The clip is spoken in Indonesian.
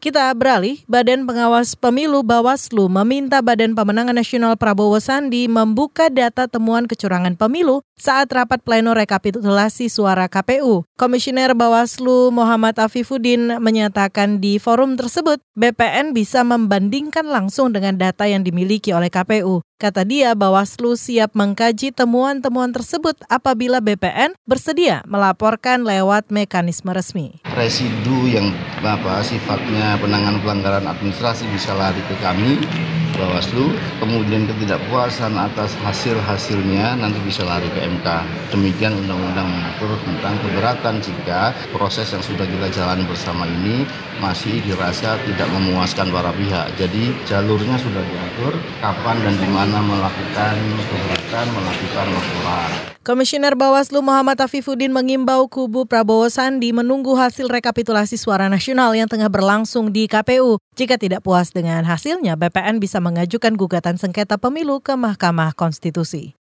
Kita beralih, Badan Pengawas Pemilu Bawaslu meminta Badan Pemenangan Nasional Prabowo Sandi membuka data temuan kecurangan pemilu saat rapat pleno rekapitulasi suara KPU. Komisioner Bawaslu Muhammad Afifuddin menyatakan di forum tersebut BPN bisa membandingkan langsung dengan data yang dimiliki oleh KPU. Kata dia, Bawaslu siap mengkaji temuan-temuan tersebut apabila BPN bersedia melaporkan lewat mekanisme resmi. Residu yang apa sifatnya penanganan pelanggaran administrasi bisa lari ke kami Bawaslu, kemudian ketidakpuasan atas hasil-hasilnya nanti bisa lari ke MK. Demikian undang-undang mengatur tentang keberatan jika proses yang sudah kita jalan bersama ini masih dirasa tidak memuaskan para pihak. Jadi jalurnya sudah diatur kapan dan di mana melakukan keberatan, melakukan laporan. Komisioner Bawaslu Muhammad Afifuddin mengimbau kubu Prabowo Sandi menunggu hasil rekapitulasi suara nasional yang tengah berlangsung di KPU. Jika tidak puas dengan hasilnya, BPN bisa mengajukan gugatan sengketa pemilu ke Mahkamah Konstitusi.